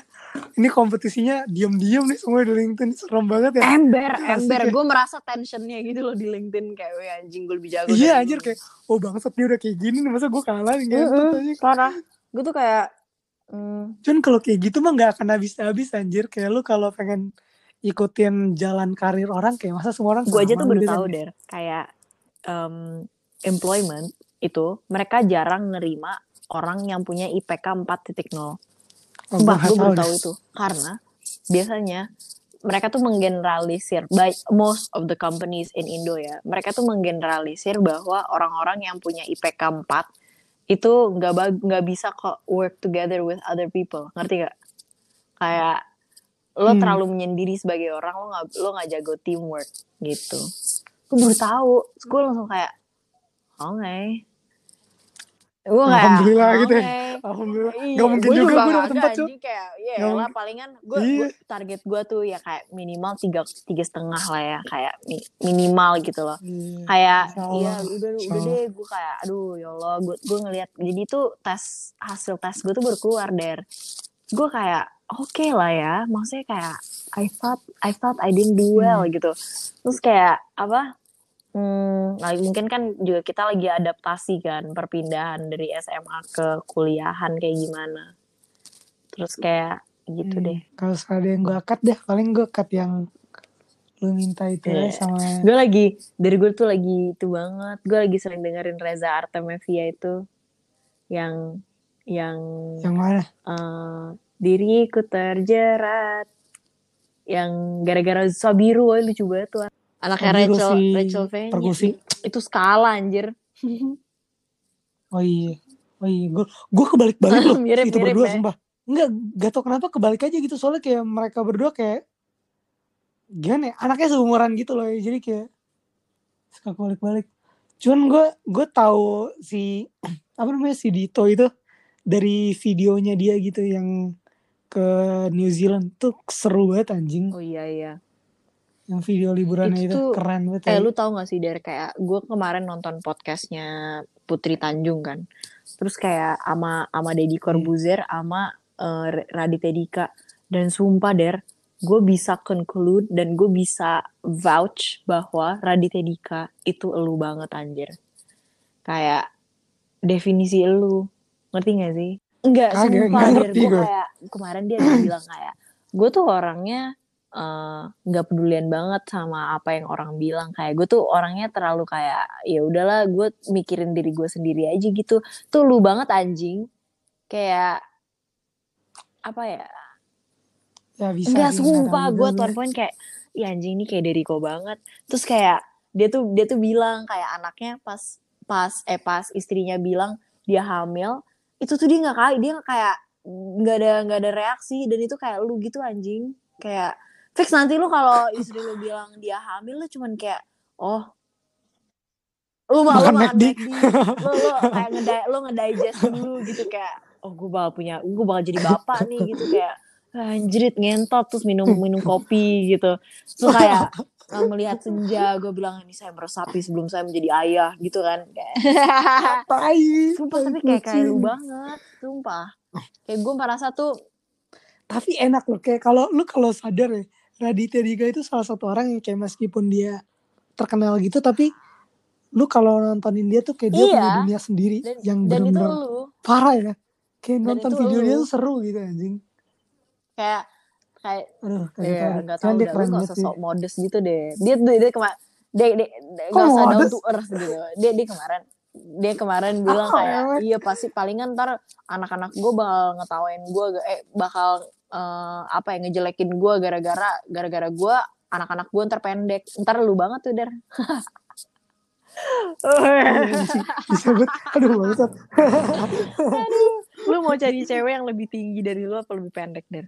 Ini kompetisinya diam-diam nih semua di LinkedIn. Serem banget ya. Ember ember. ya. gue merasa tensionnya gitu loh di LinkedIn. Kayak weh anjing gue lebih jago iya anjir. lu." kayak oh bangsat dia udah kayak gini nih. Masa gue kalah nih? Anjing. Parah. Gue tuh kayak mm, cuman kalau kayak gitu mah nggak akan habis-habis anjir. Kayak lu kalau pengen ikutin jalan karir orang kayak masa semua orang gue aja tuh baru gitu tahu der. Kayak em, employment itu mereka jarang nerima orang yang punya IPK 4.0 oh, gua gue baru tahu itu. Karena biasanya mereka tuh menggeneralisir by most of the companies in Indo ya. Mereka tuh menggeneralisir bahwa orang-orang yang punya IPK 4 itu nggak nggak bisa kok work together with other people. Ngerti gak kayak lo Hmm. terlalu menyendiri sebagai orang lo nggak lo nggak jago teamwork gitu. Gue baru tahu. Gue langsung kayak oke gue kayak Alhamdulillah gitu ya. Alhamdulillah. Iya, nggak mungkin gua juga gue dapet tempat cuy kayak ya Nggak lah palingan gue Iya. target gue tuh ya kayak minimal tiga tiga setengah lah ya kayak mi- minimal gitu loh. Iya, kayak iya udah udah deh gue kayak aduh ya Allah gue gue ngelihat jadi tuh tes hasil tes gue tuh baru keluar der. Gue kayak oke lah ya maksudnya kayak I thought I thought I didn't do well Hmm. gitu. Terus kayak apa Hmm, nah mungkin kan juga kita lagi adaptasi kan perpindahan dari SMA ke kuliahan kayak gimana. Terus kayak gitu Hmm, deh. kalau ada yang gue cut deh paling gue cut yang lu minta itu ya Iya. sama Gue lagi dari gue tuh lagi itu banget. Gue lagi sering dengerin Reza Artemevia itu yang yang yang mana eh, diriku terjerat yang gara-gara Sabiru lucu banget tuh. Anaknya Rachel si Rachel Fenya. perkusi Itu skala anjir. oh iya oh iya gue gue kebalik-balik loh Mirip, itu mirip berdua ya. sumpah Enggak, gak tau kenapa kebalik aja gitu soalnya kayak mereka berdua kayak gimana ya, anaknya seumuran gitu loh ya. jadi kayak suka balik-balik cuman gue gue tahu si apa namanya si Dito itu dari videonya dia gitu yang ke New Zealand tuh seru banget anjing oh iya iya yang video liburannya itu, Itu tuh- keren banget Eh ya. lu tau gak sih dari kayak gue kemarin nonton podcastnya Putri Tanjung kan, terus kayak ama ama Deddy Corbuzier ama eh, Raditya Dika. Dan sumpah der, gue bisa conclude dan gue bisa vouch bahwa Raditya Dika itu elu banget anjir, kayak definisi elu, ngerti gak sih? Enggak, sumpah der, gue kayak kemarin dia bilang kayak gue tuh orangnya eh, nggak pedulian banget sama apa yang orang bilang. Kayak gue tuh orangnya terlalu kayak ya udahlah gue mikirin diri gue sendiri aja gitu. Tuh lu banget anjing. Kayak apa ya? Ya bisa enggak sih, sumpah gue tuan poin kayak ya anjing ini kayak Deriko banget. Terus kayak dia tuh dia tuh bilang kayak anaknya pas pas eh pas istrinya bilang dia hamil itu tuh dia nggak kali dia nggak kayak nggak ada nggak ada reaksi. Dan itu kayak lu gitu anjing. Kayak fix nanti lu kalau istri lu bilang dia hamil lu cuman kayak oh. Lu mau Makan McD. Lu lu kayak ngedai lu ngedigest dulu gitu kayak oh gue bakal punya gue bakal jadi bapak nih gitu kayak anjrit ngentot terus minum minum kopi gitu. Terus kayak eh, melihat senja gue bilang ini saya meresapi sebelum saya menjadi ayah gitu kan kayak. Tai sumpah tapi kayak kayak lu banget sumpah. Kayak gue merasa tuh tapi enak loh kayak kalau lu kalau sadar ya Raditya Dika itu salah satu orang yang kayak meskipun dia terkenal gitu tapi lu kalau nontonin dia tuh kayak dia Iya. punya dunia sendiri dan, yang lu. parah ya. Kayak Dan nonton itu video lu. dia tuh seru gitu anjing. Kayak kayak aduh kayak ya nggak tahu dia dah lu keren sok modest gitu deh. Dia dia, dia kemarin dia dia dia- nggak usah down to earth gitu. Dia dia kemarin dia kemarin bilang Ah, kayak iya pasti palingan ntar anak-anak gue bakal ngetawain gue eh bakal eh, apa ya ngejelekin gue gara-gara gara-gara gue anak-anak gue ntar pendek. Ntar lu banget tuh der. Bisa banget aduh bangsat. Lu mau cari cewek yang lebih tinggi dari lu apa lebih pendek der?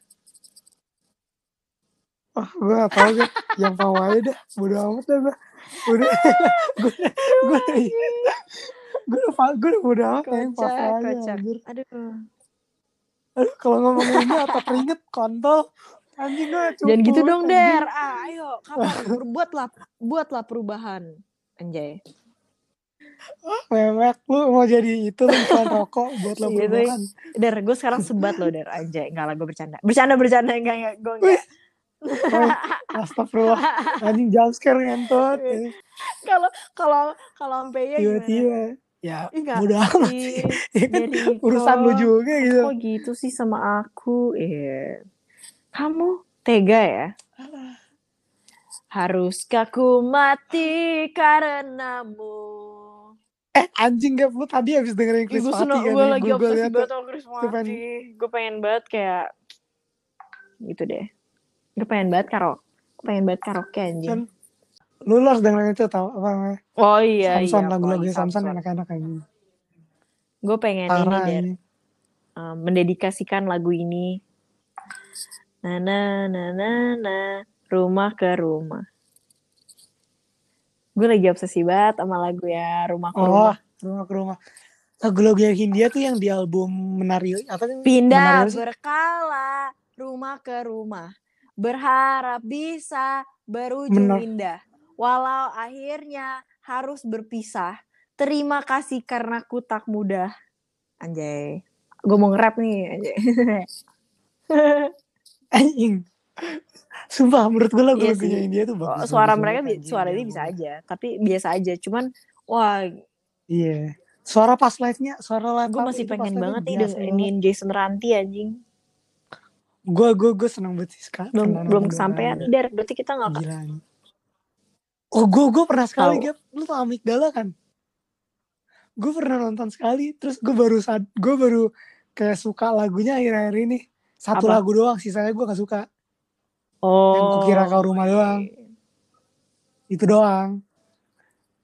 Wah, gue tau gue yang aja dah bodo amat dah gue udah. Gue gue gue udah gue udah bodo amat yang apa aja anjir. Aduh aduh kalau ngomongin ini atau keringet kontol anjing gue cukup Jangan gitu dong, anjing. Der. Ah, ayo, kapan buatlah buatlah perubahan. Anjay. mewek lu mau jadi itu lu iklan rokok buat lo Iya, perubahan Der, gue sekarang sebat loh, Der. Anjay, enggak lah gue bercanda. Bercanda, bercanda, enggak, enggak, gue enggak. Astagfirullah anjing jump scare ngentot Iya. Kalau kalau kalau sampai ya tiba-tiba ya enggak. bodo amat Ih, Ya kan, urusan lu juga gitu Kok gitu sih sama aku? Eh, kamu tega ya? Haruskah ku mati karenamu? eh anjing gak lu tadi habis dengerin Chris gue seneng, kan gue yang lagi obsesi banget sama Chris Gue pengen-. Gue pengen banget kayak gitu deh. Gue pengen banget karaoke. Gue pengen banget karaoke anjing. Kan, lu lu harus dengerin itu tau apa namanya Oh iya Samson iya. lagu-lagu Samson Samson. enak-enak anjing Gue pengen ini parah deh. ini um, mendedikasikan lagu ini. Na na na na na rumah ke rumah. Gue lagi obsesi banget sama lagu ya rumah ke oh rumah. rumah ke rumah lagu-lagu yang Hindia tuh yang di album menari apa sih Pindah Menari berkala rumah ke rumah. Berharap bisa berujung Benar. indah. Walau akhirnya harus berpisah. Terima kasih karena ku tak mudah. Anjay. Gue mau nge-rap nih. Anjay. anjing sumpah menurut gue lagu-lagunya Iya sih. Hindia tuh bagus suara bagus mereka anjing. suara dia bisa aja. Tapi biasa aja. Cuman wah iya suara pas live-nya suara live gue masih pengen banget nih dengerin Jason Ranti anjing. gue gue gue seneng banget sih sekarang Belum belum kesampaian Dar. Berarti kita nggak. Oh gue gue pernah sekali Tahu. Gap Lu tau Amigdala kan Gue pernah nonton sekali Terus gue baru sad- Gue baru Kayak suka lagunya akhir-akhir ini Satu Apa? lagu doang Sisanya gue gak suka Oh. Yang kukira kau rumah doang. Itu doang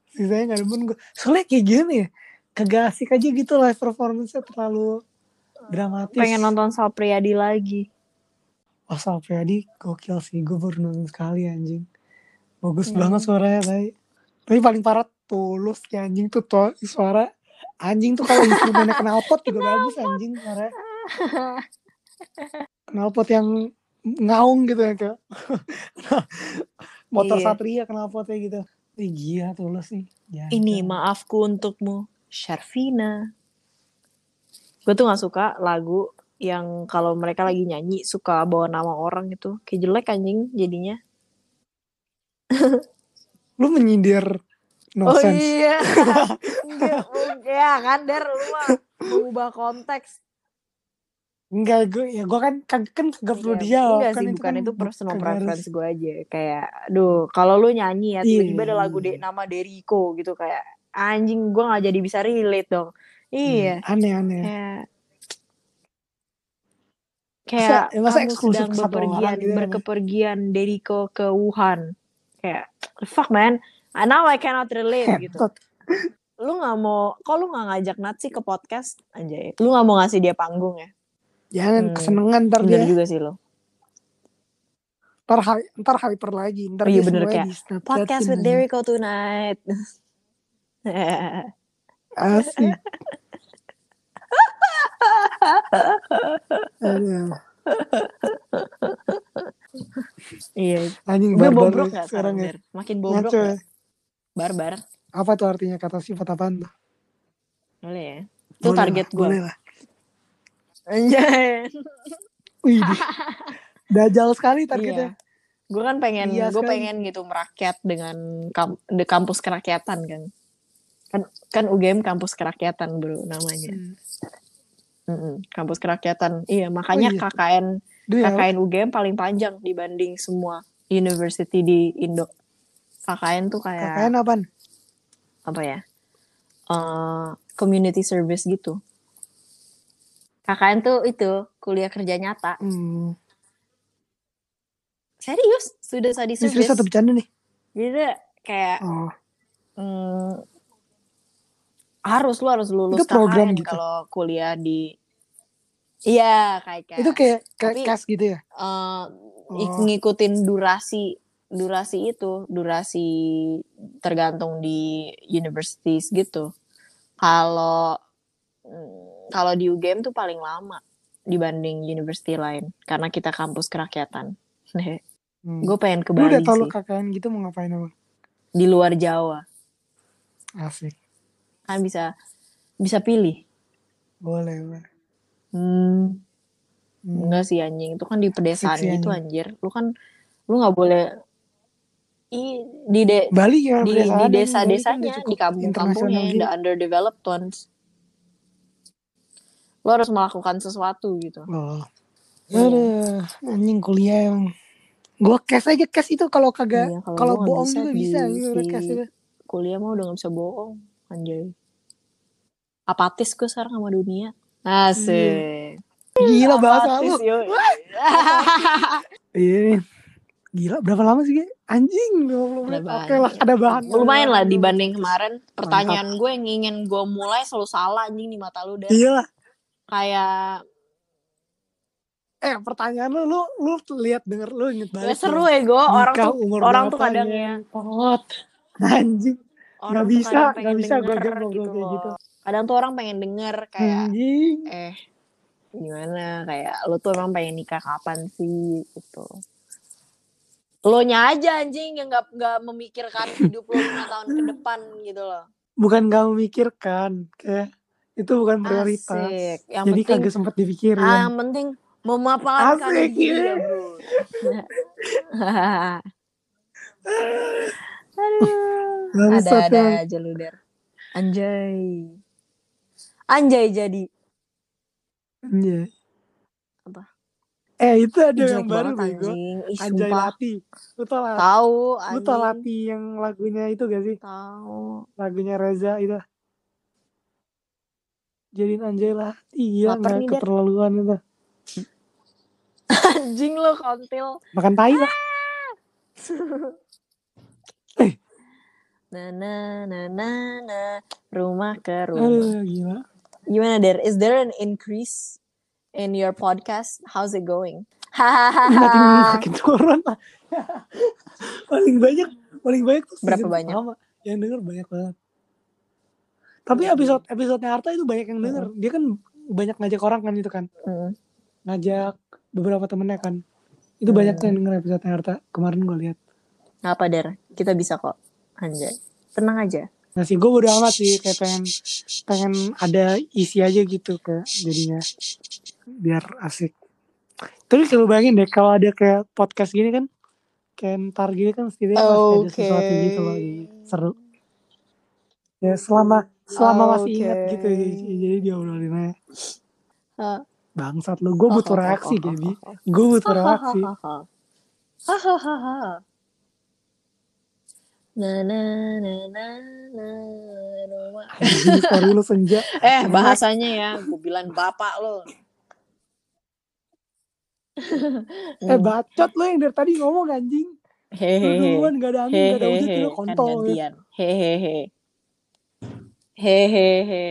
Sisanya gak demen gue Soalnya kayak gini ya Kagak asik aja gitu live performance-nya terlalu dramatis. pengen nonton Sal Priadi lagi. Wah Sal Priadi gokil sih. Gue baru nonton sekali anjing. Bagus Hmm. banget suaranya tapi. Tapi paling parah tulus ya anjing tuh to, suara anjing tuh kalau instrumennya knalpot juga bagus anjing suaranya. Knalpot yang ngaung gitu ya kayak. Motor Iya. Satria knalpotnya gitu. Ih gila tulus sih. Ya, Ini ya. maafku untukmu, Sharvina. Gue tuh gak suka lagu yang kalau mereka lagi nyanyi suka bawa nama orang gitu. Kayak jelek anjing jadinya. Lu menyindir no oh sense. iya. Ya kan Der, lu mah mengubah konteks. Enggak, gue ya gue kan kan kan kagak perlu Iya, dijawab enggak kan sih, itu bukan kan itu personal preference gue aja. Kayak, aduh, kalau lu nyanyi ya tiba-tiba ada lagu iya. de nama Deriko gitu kayak anjing gue gak jadi bisa relate dong. Iya. Aneh-aneh. Kayak kayak ya masa kamu eksklusif sedang bepergian gitu ya, berkepergian Deriko ke Wuhan. Kayak fuck man, I now I cannot relate gitu. Lu nggak mau, kok lu nggak ngajak Natsi ke podcast anjay. Lu nggak mau ngasih dia panggung ya? Jangan Hmm, kesenengan ntar dia juga sih lo. ntar hy- ntar hyper lagi ntar Oh iya, dia bener, kayak, Podcast with. Deriko tonight. asik Aduh, iya. anjing Gue bobrok ya gak sekarang ya? Makin bobrok ngaco ya gak? Barbar. apa tuh artinya kata sifat apaan tuh Boleh ya? Itu Boleh target gue. boleh lah Anjay. wih dajal sekali targetnya Iya. Gue kan pengen, Iya gue pengen gitu merakyat dengan kam de kampus kerakyatan kan. Kan kan UGM kampus kerakyatan bro namanya. Hmm. Mm-mm, kampus kerakyatan. Iya makanya iya. KKN Duh ya, KKN UGM paling panjang dibanding semua university di Indo. KKN tuh kayak KKN apaan? apa ya? eh community service gitu. KKN tuh itu kuliah kerja nyata. Hmm. Serius, sudah study Ini serius service. atau bercanda nih? Jadi kayak Oh, hmm, harus lu harus lulus Itu program gitu? kalau kuliah di Iya, kayak kayak itu kayak Tapi- kas gitu ya? eh, Oh. ik- ngikutin durasi durasi itu, durasi tergantung di universities gitu. Kalau mm, kalau di UGM tuh paling lama dibanding university lain karena kita kampus kerakyatan. Hmm. Gue pengen ke Lu Bali udah tau lu KKN gitu mau ngapain emang? di luar Jawa. Asik. Kan bisa bisa pilih. Boleh, boleh. Hmm, Hmm. enggak sih anjing, itu kan di pedesaan sih, gitu anjing. anjir. Lu kan lu nggak boleh i di de, Bali ya di, di desa-desanya, di kampung-kampungnya, the gitu. underdeveloped ones. Lo harus melakukan sesuatu gitu. Oh. Iya. Aduh, anjing kuliah emang. Gua cash aja cash itu kalau kagak Iya, kalau bohong bisa juga bisa gitu di- cash itu. Kuliah mah udah gak bisa bohong, anjay. Apatis gue sekarang sama dunia. Asik. Gila bahasa Apatis, lu. Iya. nih. Gila berapa lama sih, Ge? Anjing 20 menit. Ada Oke lah, ada bahan. Lumayan lah dibanding kemarin. Pertanyaan gue yang ingin gue mulai selalu salah anjing di mata lu dan Iya lah. kayak Eh, pertanyaan lu lu lu lihat denger lu inget ya banget. seru ya gue orang tuh orang tuh kadang ya? ya. Anjing. Orang Nggak tuh bisa, nggak bisa gue denger gitu, kayak loh. gitu. kadang tuh orang pengen denger kayak Anjing. eh gimana kayak lu tuh emang pengen nikah kapan sih gitu lo nya aja anjing yang nggak nggak memikirkan hidup lo lima tahun ke depan gitu loh Bukan gak memikirkan, kayak itu bukan prioritas. Asik. yang Jadi penting kagak sempet dipikirin. ah, yang penting memaparkan Asik, ya bro Aduh, ada ada Bang. aja lu der. Anjay, anjay jadi. Iya. Apa? Eh itu ada Ih, yang baru bego. Anjay. Lati. Lu tau lah. Tahu Lu tau. Lati yang lagunya itu gak sih? Tahu. Lagunya Reza itu. Jadiin Anjay Lati. Iya Laper gak Der. keterlaluan itu. Anjing lu kontil. Makan tai lah. Na na na na na. Rumah ke rumah. Aduh gila. Gimana der? Is there an increase in your podcast. How's it going? makin Hahaha. makin turun lah. paling banyak paling banyak tuh Berapa banyak? pertama. yang denger banyak banget tapi episode episodenya Arta itu banyak yang denger dia kan banyak ngajak orang kan itu kan Mm. ngajak beberapa temennya kan itu banyak tuh yang denger episode Arta kemarin gue lihat Apa der? Kita bisa kok. Anjay. Tenang aja. Nah sih gue bodo amat sih kayak pengen pengen ada isi aja gitu kayak jadinya biar asik. Tapi kalau bayangin deh kalau ada kayak podcast gini kan kayak ntar gini kan setidaknya masih ada sesuatu gitu loh jadi seru. Ya selama selama masih ingat Oke. gitu jadi dia obrolin aja. Ah. Bangsat lu, gue butuh reaksi Gaby. Gue butuh reaksi. Hahaha. Na na na na na story lu senja. Eh bahasanya ya, gue bilang bapak lo. Eh bacot lu yang dari tadi ngomong anjing. Lu Hehehe. duluan gak ada angin, gak ada hujan, Hehehe. lu Kan kontol. ya. gantian. Hehehe. Hehehe.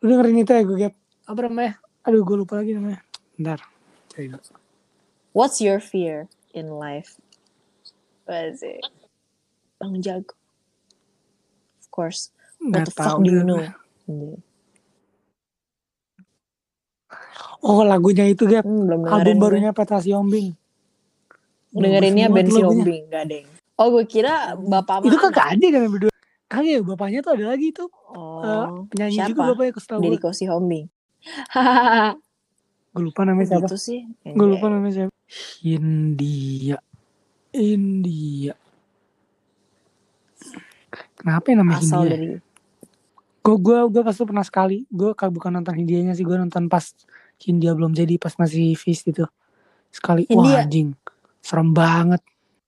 Lu dengerin itu ya gue gap. Apa namanya? Aduh gue lupa lagi namanya. Bentar. Cari dulu. What's your fear in life? What is it? Bang Jago. Of course. What Nggak the fuck tahu do you know? Hmm, Oh lagunya itu Gap. Hmm, belum Album gue. barunya Petra Siombing. Dengerinnya Ben. Siombing, gak deng. Oh gue kira bapak Itu mama. kakak aja kan berdua. Kagak ya bapaknya tuh ada lagi tuh. eh, Oh, penyanyi siapa? juga bapaknya kesetahu Dari. Kosi Hombing. Gue lupa namanya siapa. sih. Gue lupa namanya siapa. India. India. Kenapa ya namanya Asal India? dari Gue gue gue pas itu pernah sekali. Gue bukan nonton Hindianya sih. Gue nonton pas Hindia belum jadi. Pas masih Fist itu. Sekali. Hindia? Wah anjing. Serem banget.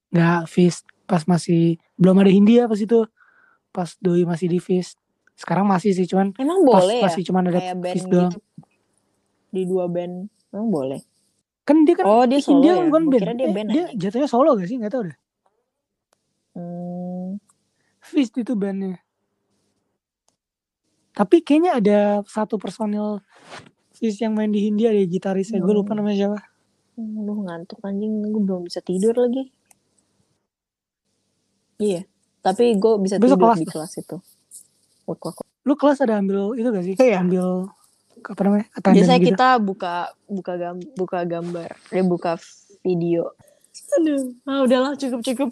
Nggak Fist. Pas masih. Belum ada Hindia pas itu. Pas Doi masih di Fist. Sekarang masih sih. Cuman Emang pas boleh ya? masih cuman ada Kayak Fist gitu. doang. Di dua band. Emang boleh? Kan dia kan. Oh dia solo Hindia ya? kan bukan Gua band. dia Eh, band dia jatuhnya solo gak sih? Gak tau deh. Hmm, Fist itu bandnya. Tapi kayaknya ada satu personil Fist yang main di Hindia deh gitarisnya. Gue lupa namanya siapa. Lu ngantuk anjing. Gue belum bisa tidur lagi. Iya. Tapi gue bisa Besok tidur kelas di kelas itu. Wak, wak, wak. Lu kelas ada ambil itu gak sih? Kayak ambil apa namanya? Biasanya gitu. kita buka buka gam, buka gambar, eh buka video. Aduh, ah, udahlah cukup cukup.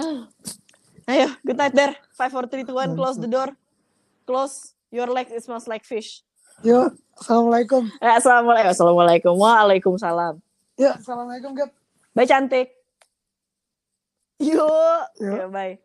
Ah. Ayo, good night there. Five, four, three, two, one. Close the door. Close. Your leg it smells like fish. Yo, assalamualaikum. Eh, assalamualaikum. Assalamualaikum. Waalaikumsalam. Ya, assalamualaikum Gap. Bye cantik. Yuk. Yuk. Ya, bye.